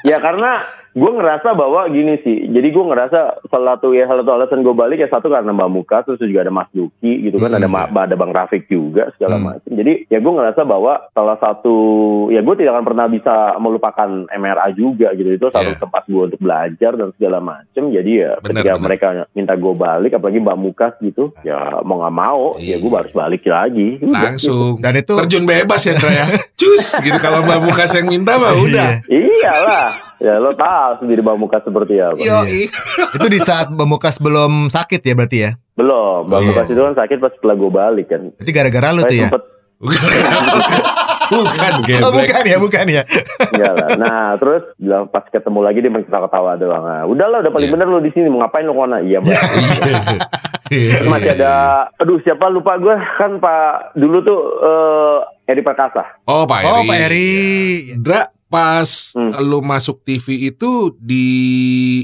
ya karena gue ngerasa bahwa gini sih, jadi gue ngerasa salah satu ya salah satu alasan gue balik ya satu karena Mbak Muka, terus juga ada Mas Duki gitu kan, Hmm. ada Ma- ada Bang Rafiq juga segala Hmm. macam. Jadi ya gue ngerasa bahwa salah satu ya gue tidak akan pernah bisa melupakan MRA juga gitu. Itu satu Iya. tempat gue untuk belajar dan segala macam. Jadi ya Benar, ketika benar. mereka minta gue balik, apalagi Mbak Mukas gitu, ya mau nggak mau, ya gue Iya. harus balik lagi. Gitu. Langsung. dan itu Terjun bebas ya, Ndra ya. Cus, gitu kalau Mbak Mukas yang minta mah udah. Iyalah, ya lo tahu sendiri Mbak Mukas seperti apa. Yo, itu di saat Bemukas belum sakit ya berarti ya Belum, Mbak Iya. Mukas itu kan sakit pas setelah gue balik kan. Berarti gara-gara lu tuh ya sempet Bukan. Bukan Oh, bukan ya bukan ya enggak lah. Nah, terus bilang pas ketemu lagi dia ketawa ketawa doang. Nah, udahlah udah paling Iya. bener lo di sini mau ngapain lo kona? Iya, Mbak. Iya. Masih ada aduh siapa lupa gue kan Pak dulu tuh eh Edi Perkasa. Oh, Pak Eri. oh Pak Eri Ndra, pas Hmm. lu masuk TV itu di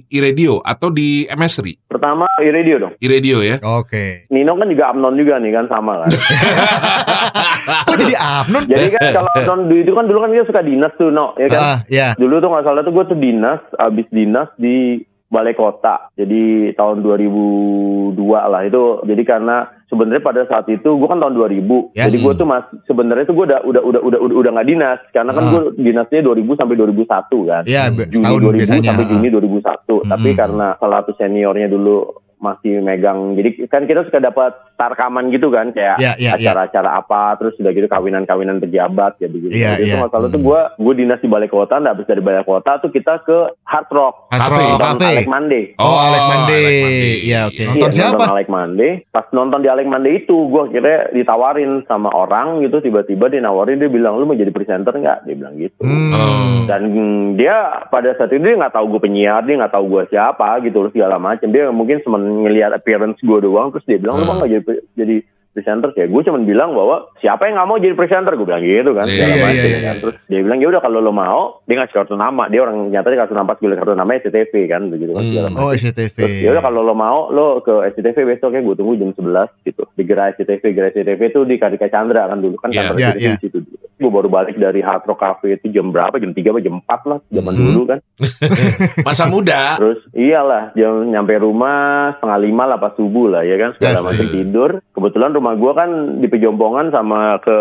iRadio atau di MSRI? Pertama iRadio dong. iRadio ya. oke Nino kan juga Amnon juga nih kan sama kan. kok jadi Abnon Jadi kan kalau Amnon dulu itu kan dulu kan dia suka dinas tuh no, ya kan. ah ya Dulu tuh nggak salah tuh gue tuh dinas, abis dinas di Balai Kota. Jadi tahun 2002 lah itu. Jadi karena sebenarnya pada saat itu gue kan tahun 2000. Ya. Jadi gue tuh mas sebenarnya tuh gue udah udah udah udah udah nggak dinas karena kan Ah. gue dinasnya 2000 sampai 2001 kan. ya be- Juni tahun 2000 biasanya sampai. Juni 2001. Tapi Mm-mm. karena salah satu seniornya dulu masih megang. Jadi kan kita suka dapat tarkaman gitu kan kayak Ya, ya, ya. acara-acara apa terus udah gitu kawinan-kawinan pejabat ya begitu. Iya, Jadi itu iya. nggak salah tuh gue gue dinas di balai kota, nah habis dari balai kota tuh kita ke Hard Rock. Hard. Rock Cafe Alec Monday. Oh, Alec Mande. Alec Mande. Iya, oke. Iya. Nonton Iya, siapa? Nonton Alec Monday. Pas nonton di Alec Monday itu, gue kira ditawarin sama orang gitu, tiba-tiba dia nawarin, dia bilang, lu mau jadi presenter nggak? Dia bilang gitu. Hmm. Oh. Dan mm, dia pada saat itu dia nggak tahu gue penyiar, dia nggak tahu gue siapa gitu loh segala macam. Dia mungkin cuma ngelihat appearance gue doang, terus dia bilang lu mau nggak jadi jadi presenter ya gue cuma bilang bahwa siapa yang nggak mau jadi presenter gue bilang gitu kan Iya, segala iya, macam iya, kan iya. terus dia bilang ya udah kalau lo mau dia ngasih kartu nama dia orang nyata dia kartu nama pas gue kartu namanya SCTV kan begitu kan Hmm. Oh SCTV. Ya udah kalau lo mau lo ke SCTV besok ya gue tunggu jam 11 gitu. Di gerai SCTV, gerai SCTV itu di Karika Chandra kan dulu kan Iya. kantor Iya, SCTV iya. di situ. Gue baru balik dari Hard Rock Cafe itu jam berapa? Jam 3 apa jam 4 lah zaman Mhm. dulu kan. Masa muda. Terus iyalah jam nyampe rumah setengah lima lah pas subuh lah ya kan segala Yes. macam tidur. Kebetulan rumah gue kan di Pejompongan sama ke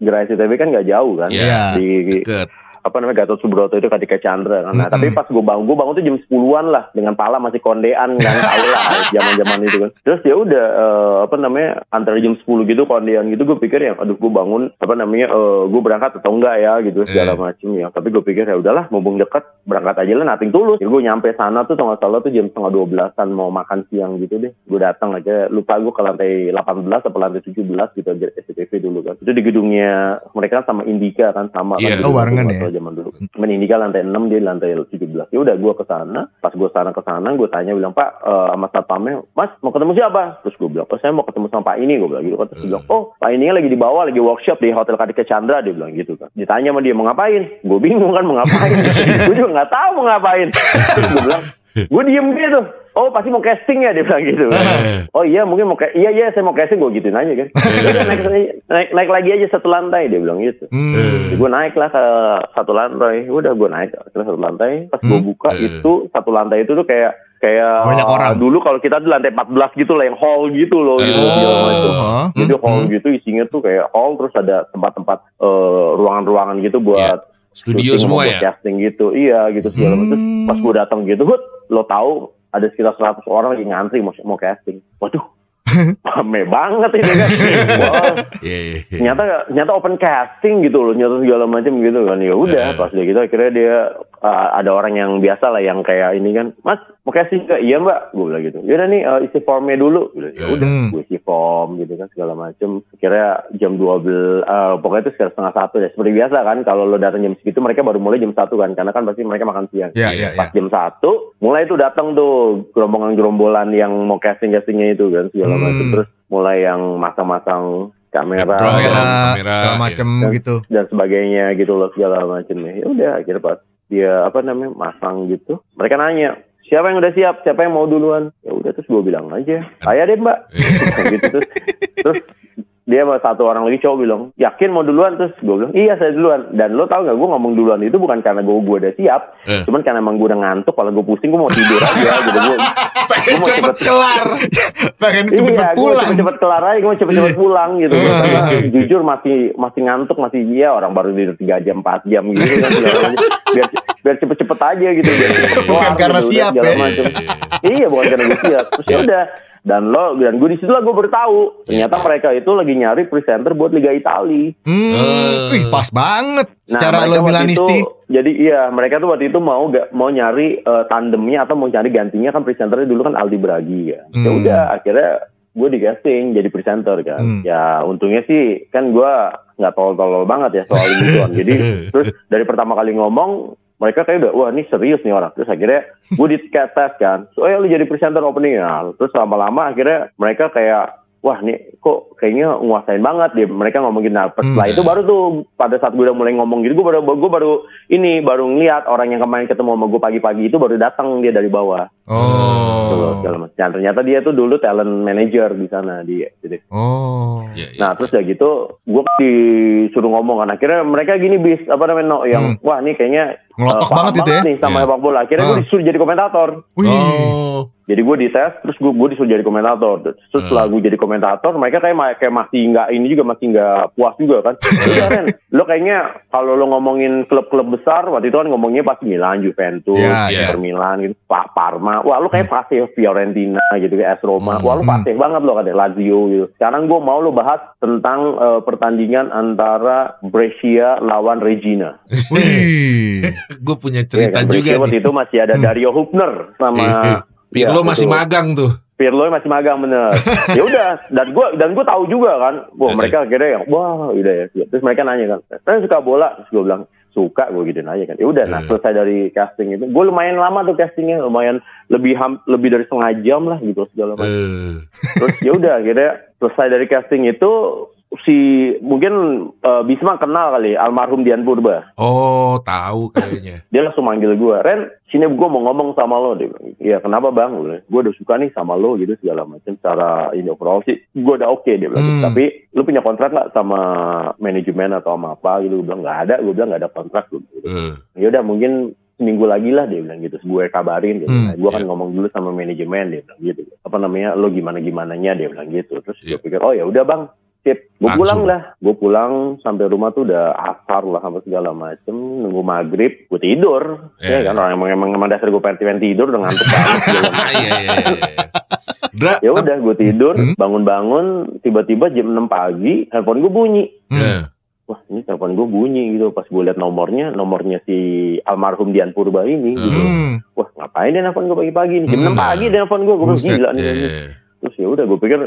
gerai SCTV kan nggak jauh kan. Iya. Di Deket. Apa namanya Gatot Subroto itu ketika Chandra kan. Nah, Mm-mm. tapi pas gue bangun, gue bangun tuh jam 10-an lah dengan pala masih kondean kan tahu lah zaman-zaman itu kan. Terus ya udah eh, apa namanya antara jam 10 gitu kondean gitu gue pikir ya aduh gue bangun apa namanya eh, gue berangkat atau enggak ya gitu segala Eh. macem ya. Tapi gue pikir ya udahlah mumpung dekat berangkat aja lah nating tulus. Jadi gue nyampe sana tuh kalau nggak salah tuh jam setengah 12-an mau makan siang gitu deh. Gue datang aja lupa gue ke lantai 18 atau lantai 17 gitu aja SCTV dulu kan. Itu di gedungnya mereka sama Indika kan sama Iya. kan. Oh, barengan Waktu ya? Zaman dulu. Men Indika lantai 6 dia lantai 17. Ya udah gue ke sana. Pas gue sana ke sana gue tanya bilang Pak eh, sama satpamnya, Mas mau ketemu siapa? Terus gue bilang, oh saya mau ketemu sama Pak ini gue bilang gitu kan. Terus dia bilang, oh Pak ini lagi di bawah lagi workshop di Hotel Kadika Chandra dia bilang gitu kan. Ditanya sama dia mau ngapain? Gue bingung kan mau ngapain. gue juga nggak tahu mau ngapain. Terus gue bilang, gue diem gitu. Oh pasti mau casting ya dia bilang gitu. Eh. Oh iya mungkin mau kayak iya iya saya mau casting gue gituin aja kan. Udah naik, naik naik lagi aja satu lantai dia bilang gitu. Hmm. Jadi gue naik lah ke satu lantai, udah gue naik ke satu lantai. Pas gue Hmm. buka Eh. itu satu lantai itu tuh kayak kayak Banyak orang. dulu kalau kita tuh lantai 14 gitu lah yang hall gitu loh gitu Oh. macam. Oh, Jadi hmm, hall hmm. gitu isinya tuh kayak hall terus ada tempat-tempat eh, ruangan-ruangan gitu buat Studio syuting semua ya? casting gitu. Iya gitu segala macam. Terus Hmm. Pas gue datang gitu, lo tahu ada sekitar 100 orang lagi ngantri mau mau casting. Waduh. Rame banget ini kan. Wah, Iya, iya, iya. ternyata ternyata open casting gitu loh nyata segala macam gitu kan ya udah pas dia gitu akhirnya dia uh, ada orang yang biasa lah yang kayak ini kan mas mau casting nggak iya mbak gue bilang gitu ya udah nih uh, isi formnya dulu bilang, ya udah Hmm. gue isi form gitu kan segala macam akhirnya jam 12 uh, pokoknya itu sekitar setengah satu ya seperti biasa kan kalau lo datang jam segitu mereka baru mulai jam satu kan karena kan pasti mereka makan siang Ya, ya, ya. pas jam satu mulai itu datang tuh gerombolan-gerombolan yang mau casting castingnya itu kan segala Hmm. macam terus mulai yang masang-masang kamera, Backdrop. kamera, kamera, segala iya. macem Dan- gitu. dan sebagainya gitu loh segala macamnya ya udah akhirnya pas dia apa namanya masang gitu. Mereka nanya siapa yang udah siap? Siapa yang mau duluan? Ya udah terus gue bilang aja saya deh mbak. Gitu terus terus dia sama satu orang lagi cowok bilang yakin mau duluan terus gue bilang iya saya duluan dan lo tau gak gue ngomong duluan itu bukan karena gue gue udah siap Eh. cuman karena emang gue udah ngantuk kalau gue pusing gue mau tidur aja gitu gue Pengen mau cepet cepet- kelar. Pengen Iya, cepet gue pulang. cepet-cepet kelar aja, gue cepet-cepet pulang gitu. Karena jujur masih masih ngantuk, masih iya orang baru tidur 3 jam, 4 jam gitu kan. biar biar cepet-cepet aja gitu. Biar cepet Bukan kelar karena gitu, siap ya. Iya, bukan karena gue siap. Terus ya udah. Dan lo dan gue di situ lah gue baru tahu ternyata mereka itu lagi nyari presenter buat Liga Italia. Hmm. Eh. Wih, pas banget. Nah, Secara mereka lo Milanisti. itu- jadi iya, mereka tuh waktu itu mau gak mau nyari eh, tandemnya atau mau nyari gantinya kan presenternya dulu kan Aldi Bragi ya. Ya Hmm. udah, akhirnya gue di casting jadi presenter kan. Hmm. Ya untungnya sih kan gue nggak tolol-tolol banget ya soal gituan. jadi terus dari pertama kali ngomong mereka kayak udah wah ini serius nih orang. Terus akhirnya gue di tes kan. So, oh ya lu jadi presenter opening ya. Terus lama-lama akhirnya mereka kayak wah nih kok kayaknya nguasain banget dia mereka ngomongin nah pas Hmm. setelah itu baru tuh pada saat gue udah mulai ngomong gitu gue baru gue baru ini baru ngeliat orang yang kemarin ketemu sama gue pagi-pagi itu baru datang dia dari bawah Gitu loh, Oh. segala macam. Dan ternyata dia tuh dulu talent manager di sana di gitu. Oh. Iya, iya. Nah terus ya gitu, gue disuruh ngomong kan. Akhirnya mereka gini bis apa namanya no, yang Hmm. wah nih kayaknya Ngelotok eh, paham banget itu ya. nih sama sepak bola. Akhirnya Ah. gue disuruh jadi komentator. Wih. Oh. Jadi gue dites, terus gue gue disuruh jadi komentator. Terus Hmm. setelah gue jadi komentator, mereka kayak kayak masih nggak ini juga masih nggak puas juga kan. Udah Ren, lo kayaknya kalau lo ngomongin klub-klub besar, waktu itu kan ngomongnya pasti Milan, Juventus, Ya, ya. Inter Milan gitu, Pak Parma. Wah lo kayak fasih Fiorentina gitu, kayak AS Roma. Hmm. Wah lo Hmm. fasih banget lo kayak Lazio gitu. Sekarang gue mau lo bahas tentang eh, pertandingan antara Brescia lawan Regina. Wih. Gue punya Iya cerita kan, juga Brescia waktu nih. itu masih ada Hmm. Dario Hubner sama Pirlo Ya, masih betul. magang tuh. Pirlo masih magang bener. ya udah, dan gue dan gue tahu juga kan, wah mereka akhirnya yang wah udah ya. Terus mereka nanya kan, saya suka bola, terus gue bilang suka gue gitu nanya kan. Ya udah, nah selesai dari casting itu, gue lumayan lama tuh castingnya, lumayan lebih ham- lebih dari setengah jam lah gitu segala macam. Eh. Terus ya udah akhirnya selesai dari casting itu si mungkin eh, Bisma kenal kali almarhum Dian Purba. Oh, tahu kayaknya. Dia langsung manggil gue, Ren, sini gue mau ngomong sama lo. Dia bilang, iya kenapa bang? Gue udah suka nih sama lo gitu segala macam. Secara ini overall sih, gue udah oke dia bilang. Hmm. Tapi lu punya kontrak nggak sama manajemen atau sama apa gitu? Gue bilang nggak ada. Gue bilang nggak ada kontrak. Gitu. Eh. Ya udah mungkin seminggu lagi lah dia bilang gitu. Gue kabarin. Dia Hmm, gue kan iya. ngomong dulu sama manajemen dia bilang gitu. Apa namanya? Lo gimana gimananya dia bilang gitu. Terus gue Iya. pikir oh ya udah bang. Sip. Gue pulang lah. Gue pulang sampai rumah tuh udah asar lah sama segala macem. Nunggu maghrib, gue tidur. Iya. Ya kan orang emang emang, emang dasar gue pengen tidur udah ngantuk banget. Iya, iya, iya, iya. Dra, ya udah gue tidur, Hmm. bangun-bangun, tiba-tiba jam 6 pagi, handphone gue bunyi. Hmm. eh, Wah ini telepon gue bunyi gitu. Pas gue liat nomornya, nomornya si almarhum Dian Purba ini. Hmm. Gitu. Hmm. Wah ngapain dia nelfon gue pagi-pagi nih? Jam Hmm. 6 pagi dia nelfon gue. Gue bilang, gila nih. iya, ini." iya. Terus ya udah gue pikir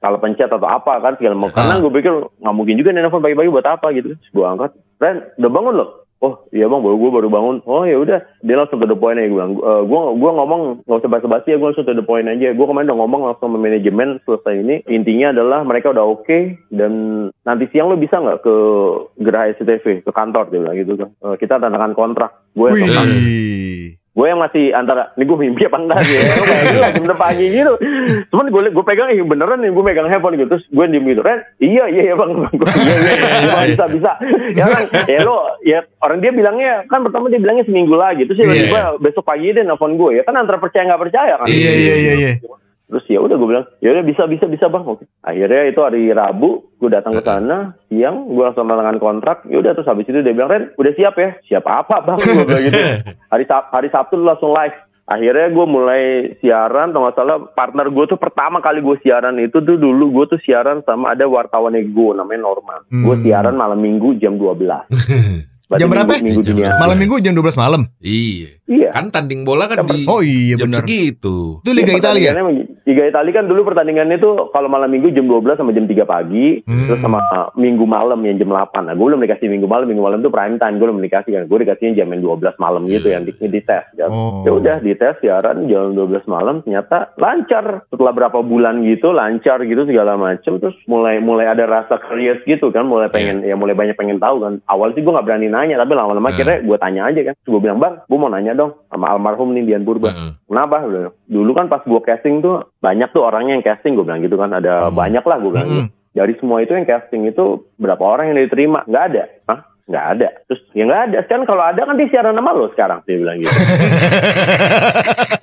kalau pencet atau apa kan segala macam. Karena Ah. gue pikir nggak mungkin juga dia nelfon pagi-pagi buat apa gitu. Terus gue angkat, Ren udah bangun loh. Oh iya bang, baru gue baru bangun. Oh ya udah, dia langsung to the point aja gue bilang. "Eh, gue gue ngomong nggak usah basa-basi ya, gue langsung to the point aja. Gue kemarin udah ngomong langsung sama manajemen selesai ini. Intinya adalah mereka udah oke dan nanti siang lo bisa nggak ke Geraha SCTV ke kantor dia bilang gitu kan. "Eh, kita tanda tangan kontrak. Gue Wih. Gue yang masih antara ini gue mimpi apa enggak sih? Ya gue kayak gila jam enam pagi gitu. Cuman gue gue pegang ih beneran nih gue megang handphone gitu. Terus gue diem gitu Ren iya iya iya bang. Gua, iya iya iya bang, bisa bisa. Ya kan ya lo ya orang dia bilangnya kan pertama dia bilangnya seminggu lagi. Terus Iya, tiba-tiba besok pagi dia nelfon gue. Ya kan antara percaya nggak percaya kan? Iya iya iya iya. Terus ya udah gue bilang ya udah bisa bisa bisa bang. Oke. Akhirnya itu hari Rabu gue datang ke sana siang gue langsung tanda tangan kontrak ya udah terus habis itu dia bilang Ren udah siap ya? Siap apa bang? Gue bilang gitu. Hari Sab hari Sabtu lu langsung live. Akhirnya gue mulai siaran atau nggak salah partner gue tuh pertama kali gue siaran itu tuh dulu gue tuh siaran sama ada wartawan ego namanya Norman. Gue Hmm. siaran malam minggu jam 12 Berarti Jam berapa? minggu, minggu Jam dunia? Malam minggu jam 12 malam. Iya. iya Kan tanding bola kan di Oh iya benar. segitu. Itu Liga Iya, Italia. Liga Italia kan dulu pertandingannya tuh kalau malam minggu jam 12 sama jam 3 pagi, Hmm. terus sama minggu malam yang jam 8. Nah, gue belum dikasih minggu malam, minggu malam tuh prime time, gue belum dikasih kan. Gue dikasihnya jam yang 12 malam gitu Iya. yang di, di tes. Ya. Oh. Ya udah di tes siaran jam 12 malam ternyata lancar. Setelah berapa bulan gitu lancar gitu segala macem terus mulai mulai ada rasa curious gitu kan, mulai pengen ya mulai banyak pengen tahu kan. Awal sih gue nggak berani nanya tapi lama-lama Hmm. akhirnya gue tanya aja kan. Gue bilang, "Bang, gue mau nanya dong sama almarhum nih Dian Purba." Heeh. Kenapa? Dulu kan pas gue casting tuh banyak tuh orangnya yang casting gue bilang gitu kan ada Hmm. banyak lah gue bilang gitu. Mm-mm. Dari semua itu yang casting itu berapa orang yang diterima? Nggak ada. Hah? Nggak ada. Terus ya nggak ada. Sekarang kalau ada kan dia siaran nama lo sekarang dia bilang gitu.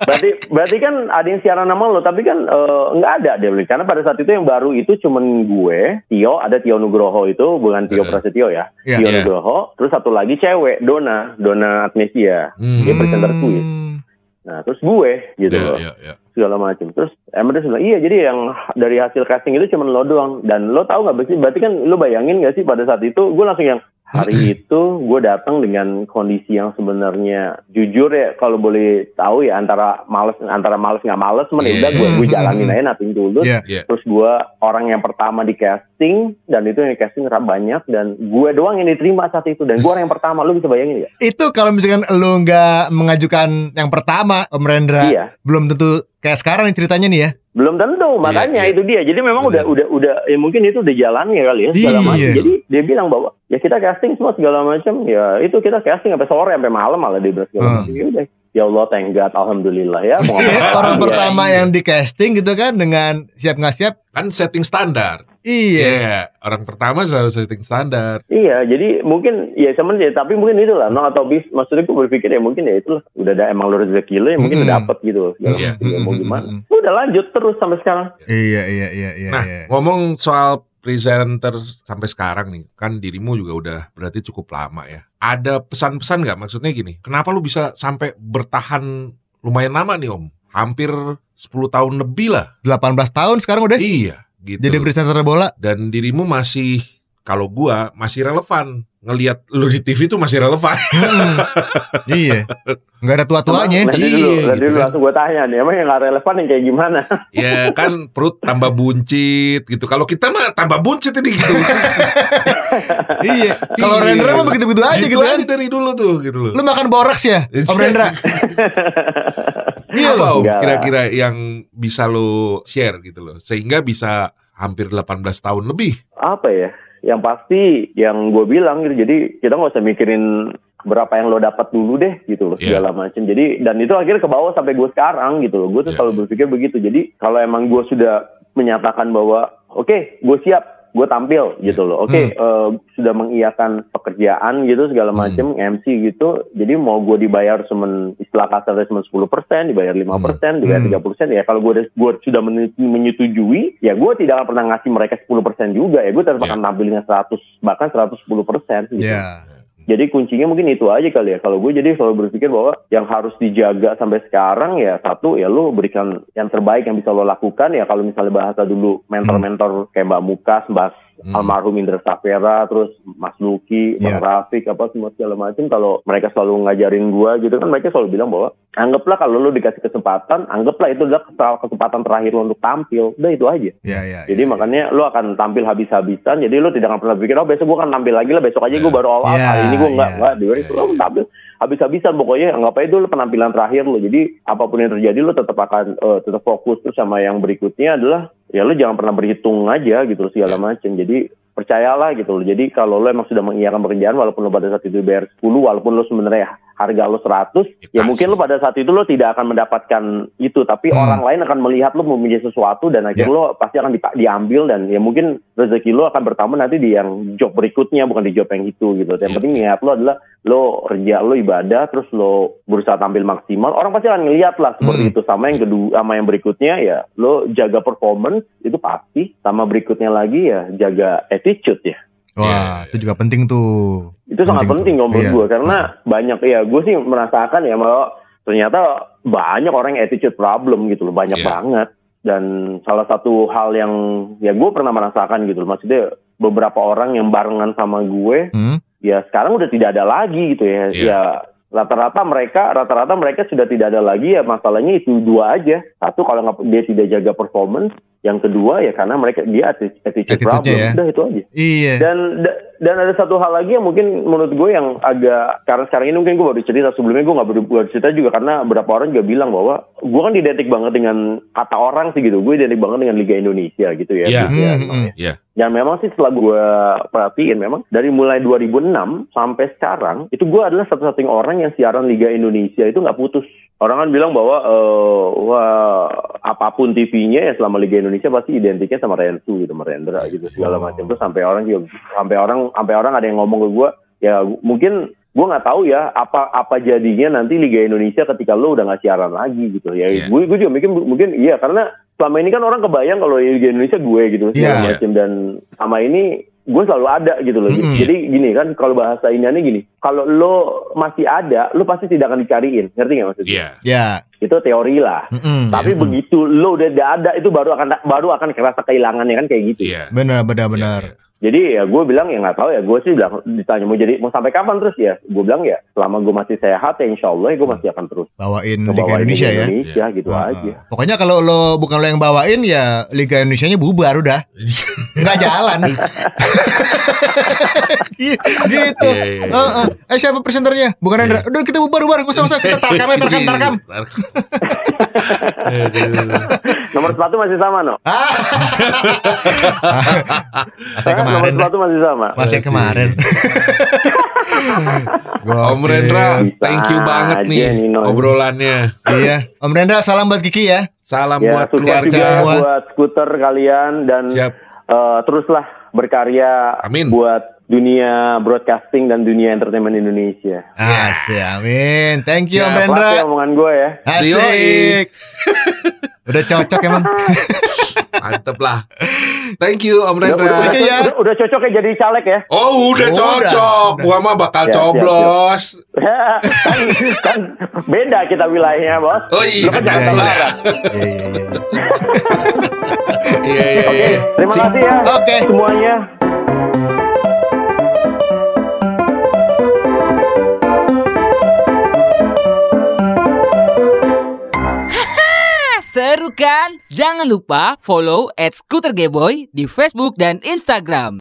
berarti berarti kan ada yang siaran nama lo tapi kan eh, nggak ada dia bilang karena pada saat itu yang baru itu cuman gue Tio ada Tio Nugroho itu bukan Tio Heeh. Prasetyo ya Iya. Tio Iya. Nugroho terus satu lagi cewek Dona Dona Agnesia Hmm. Dia presenter kuis. Hmm. nah terus gue gitu Iya, loh iya, iya. segala macam. Terus Emre bilang, iya jadi yang dari hasil casting itu cuma lo doang. Dan lo tahu nggak berarti, berarti kan lo bayangin nggak sih pada saat itu gue langsung yang hari itu gue datang dengan kondisi yang sebenarnya jujur ya kalau boleh tahu ya antara males antara males nggak males, ya Iya. udah gue gue jalanin hmm, aja nating tulus. Iya. Iya. Terus gue orang yang pertama di casting dan itu yang di casting rap banyak dan gue doang yang diterima saat itu dan gue orang yang pertama lo bisa bayangin ya? Itu kalau misalkan lu nggak mengajukan yang pertama Om Rendra, Iya. belum tentu kayak sekarang nih ceritanya nih ya. Belum tentu, makanya iya. itu dia. Jadi memang udah udah udah ya mungkin itu udah jalannya kali ya segala Iya. macam. Jadi dia bilang bahwa ya kita casting semua segala macam. Ya itu kita casting sampai sore sampai malam malah dia bilang segala Hmm. macam. Ya udah. Ya Allah, thank God, alhamdulillah ya. Iya, orang ya. pertama yang di casting gitu kan dengan siap nggak siap. Kan setting standar. Iya. Iya, orang pertama selalu setting standar. Iya, jadi mungkin ya cuman ya tapi mungkin itu lah, no atau bis. Maksudnya gue berpikir ya mungkin ya itulah udah ada emang lu rezeki lo ya mungkin Mm-mm. udah dapet gitu Iya. macam. Ya, mau Mm-mm. gimana? Udah lanjut terus sampai sekarang. Iya iya iya iya. Nah, iya. ngomong soal presenter sampai sekarang nih, kan dirimu juga udah berarti cukup lama ya. Ada pesan-pesan nggak? Maksudnya gini, kenapa lu bisa sampai bertahan lumayan lama nih Om? Hampir 10 tahun lebih lah. 18 tahun sekarang udah Iya, gitu. jadi presenter bola. Dan dirimu masih, kalau gua masih relevan. Ngelihat lu di TV tuh masih relevan. Hmm. iya. Nggak ada tua-tuanya. Nanti dulu, Iya, nanti gitu dulu kan. langsung gue tanya nih, emang yang gak relevan yang kayak gimana? ya kan perut tambah buncit gitu. Kalau kita mah tambah buncit ini gitu. iya. Kalau Iya. Rendra mah begitu-begitu aja gitu kan. aja dari dulu tuh gitu loh. Lu makan boraks ya, Om Rendra? iya loh. Enggak kira-kira yang bisa lo share gitu loh sehingga bisa hampir 18 tahun lebih apa ya yang pasti yang gue bilang gitu jadi kita nggak usah mikirin berapa yang lo dapat dulu deh gitu loh Iya. segala macam jadi dan itu akhirnya ke bawah sampai gue sekarang gitu loh. Gue tuh Iya, selalu berpikir begitu. Jadi kalau emang gue sudah menyatakan bahwa oke gue siap gue tampil gitu loh. Oke, Hmm. eh, sudah mengiyakan pekerjaan gitu segala Hmm. macem MC gitu. Jadi mau gue dibayar cuman istilah kasarnya cuma 10%, dibayar 5%, dibayar Hmm. 30%, ya kalau gue gue sudah men- menyetujui, ya gue tidak akan pernah ngasih mereka 10% juga ya. Gue tetap akan tampilnya 100 bahkan 110% gitu. Ya. Jadi kuncinya mungkin itu aja kali ya. Kalau gue jadi selalu berpikir bahwa yang harus dijaga sampai sekarang ya satu ya lo berikan yang terbaik yang bisa lo lakukan ya kalau misalnya bahasa dulu mentor-mentor kayak Mbak Mukas, Mbak Hmm. almarhum Indra Safera, terus Mas Luki, Bang Iya. Rafiq apa semua segala macam kalau mereka selalu ngajarin gue gitu kan mereka selalu bilang bahwa anggaplah kalau lo dikasih kesempatan, anggaplah itu adalah kes- kesempatan terakhir lo untuk tampil. Udah itu aja. Ya, ya. Jadi ya. makanya lo akan tampil habis-habisan. Jadi lo tidak akan pernah pikir, oh besok gue akan tampil lagi lah. Besok aja gue Ya. baru out. Ya, Hari ini gue enggak, enggak. Di hari itu ya, lo tampil habis-habisan. Pokoknya anggap aja itu lo penampilan terakhir lo. Jadi apa pun yang terjadi lo tetap akan eh, tetap fokus. Terus sama yang berikutnya adalah ya lo jangan pernah berhitung aja gitu segala Ya. macam. Jadi percayalah gitu loh. Jadi kalau lo emang sudah mengiyakan pekerjaan walaupun lo pada saat itu bayar 10 walaupun lo sebenarnya harga lo 100 ya Dikasih. mungkin lo pada saat itu lo tidak akan mendapatkan itu tapi Hmm. orang lain akan melihat lo mempunyai sesuatu dan akhirnya Ya. lo pasti akan dipa- diambil dan ya mungkin rezeki lo akan bertambah nanti di yang job berikutnya bukan di job yang itu gitu. Yang Ya. penting niat lo adalah lo kerja lo ibadah terus lo berusaha tampil maksimal orang pasti akan ngeliat lah seperti Hmm. itu sama yang kedua sama yang berikutnya ya lo jaga performance itu pasti sama berikutnya lagi ya jaga attitude ya Wah, Iya. itu juga penting tuh. itu sangat Penting penting tuh. kalau menurut Iya. gue karena banyak ya gue sih merasakan ya bahwa ternyata banyak orang yang attitude problem gitu loh banyak Iya. banget dan salah satu hal yang ya gue pernah merasakan gitu loh maksudnya beberapa orang yang barengan sama gue Hmm? ya sekarang udah tidak ada lagi gitu ya Iya. ya rata-rata mereka rata-rata mereka sudah tidak ada lagi ya masalahnya itu dua aja satu kalau nggak dia tidak jaga performance yang kedua ya karena mereka dia atti- attitude Attitude-nya problem ya. udah itu aja Iya. dan da- dan ada satu hal lagi yang mungkin menurut gue yang agak karena sekarang ini mungkin gue baru cerita sebelumnya gue nggak baru baru cerita juga karena beberapa orang juga bilang bahwa gue kan identik banget dengan kata orang sih gitu gue identik banget dengan Liga Indonesia gitu ya Iya. Gitu ya, Hmm, hmm. ya. Iya. Dan memang sih setelah gue perhatiin memang dari mulai 2006 sampai sekarang itu gue adalah satu-satunya orang yang siaran Liga Indonesia itu nggak putus. Orang kan bilang bahwa eh, wah apa pun TV-nya ya selama Liga Indonesia pasti identiknya sama Rensu gitu, sama Rendra gitu segala Oh. macam. Terus sampai orang juga sampai orang sampai orang ada yang ngomong ke gue ya mungkin gue nggak tahu ya apa apa jadinya nanti Liga Indonesia ketika lo udah nggak siaran lagi gitu ya Iya. gue gue juga mikir mungkin iya karena selama ini kan orang kebayang kalau Liga Indonesia gue gitu segala Iya. macam dan sama ini gue selalu ada gitu loh Mm-mm. jadi gini kan kalau bahasa Indianya gini kalau lo masih ada lo pasti tidak akan dicariin ngerti nggak maksudnya Iya. Ya. itu teori lah Mm-mm. tapi Mm-mm. begitu lo udah ada itu baru akan baru akan kerasa kehilangannya kan kayak gitu Iya. Benar, benar, benar. Iya, iya. Jadi ya gue bilang ya nggak tahu ya gue sih bilang ditanya mau jadi mau sampai kapan terus ya gue bilang ya selama gue masih sehat ya insya Allah ya gue masih akan terus Bawain Liga Indonesia ya. Indonesia gitu Ah, aja ah. Pokoknya kalau lo bukan lo yang bawain ya Liga Indonesia-nya bubar udah. Nggak jalan. gitu. Iya, iya, iya. Heeh. Eh siapa presenternya? Bukan Andra. Udah kita bubar bubar. Usah usah kita tarkam ya tarkam tarkam. Nomor sepatu masih sama no Ah. Masa nomor kemarin dah. sepatu masih sama Masih kemarin. Om Rendra, thank you banget nih Nino. obrolannya. Iya. Om Rendra salam buat Kiki ya. Salam ya buat keluarga. buat skuter kalian dan Siap. eh, teruslah berkarya Amin. buat dunia broadcasting dan dunia entertainment Indonesia. Asik, amin. Thank you Om Siap, Rendra. Pelatih omongan gue ya. Asik. Udah cocok emang. Mantep lah. Thank you Om Udah, udah, Rendra. Thank you ya. udah- udah cocok ya jadi caleg ya. Oh udah Udah, cocok. udah. Gua mah bakal Siap, siap, coblos. kan, kan beda kita wilayahnya bos. Oh iya, kan Jakarta iya, iya. Iya, iya, iya. Iya Oke, terima kasih ya Oke. semuanya. Seru kan? Jangan lupa follow at Scooter Gayboy di Facebook dan Instagram.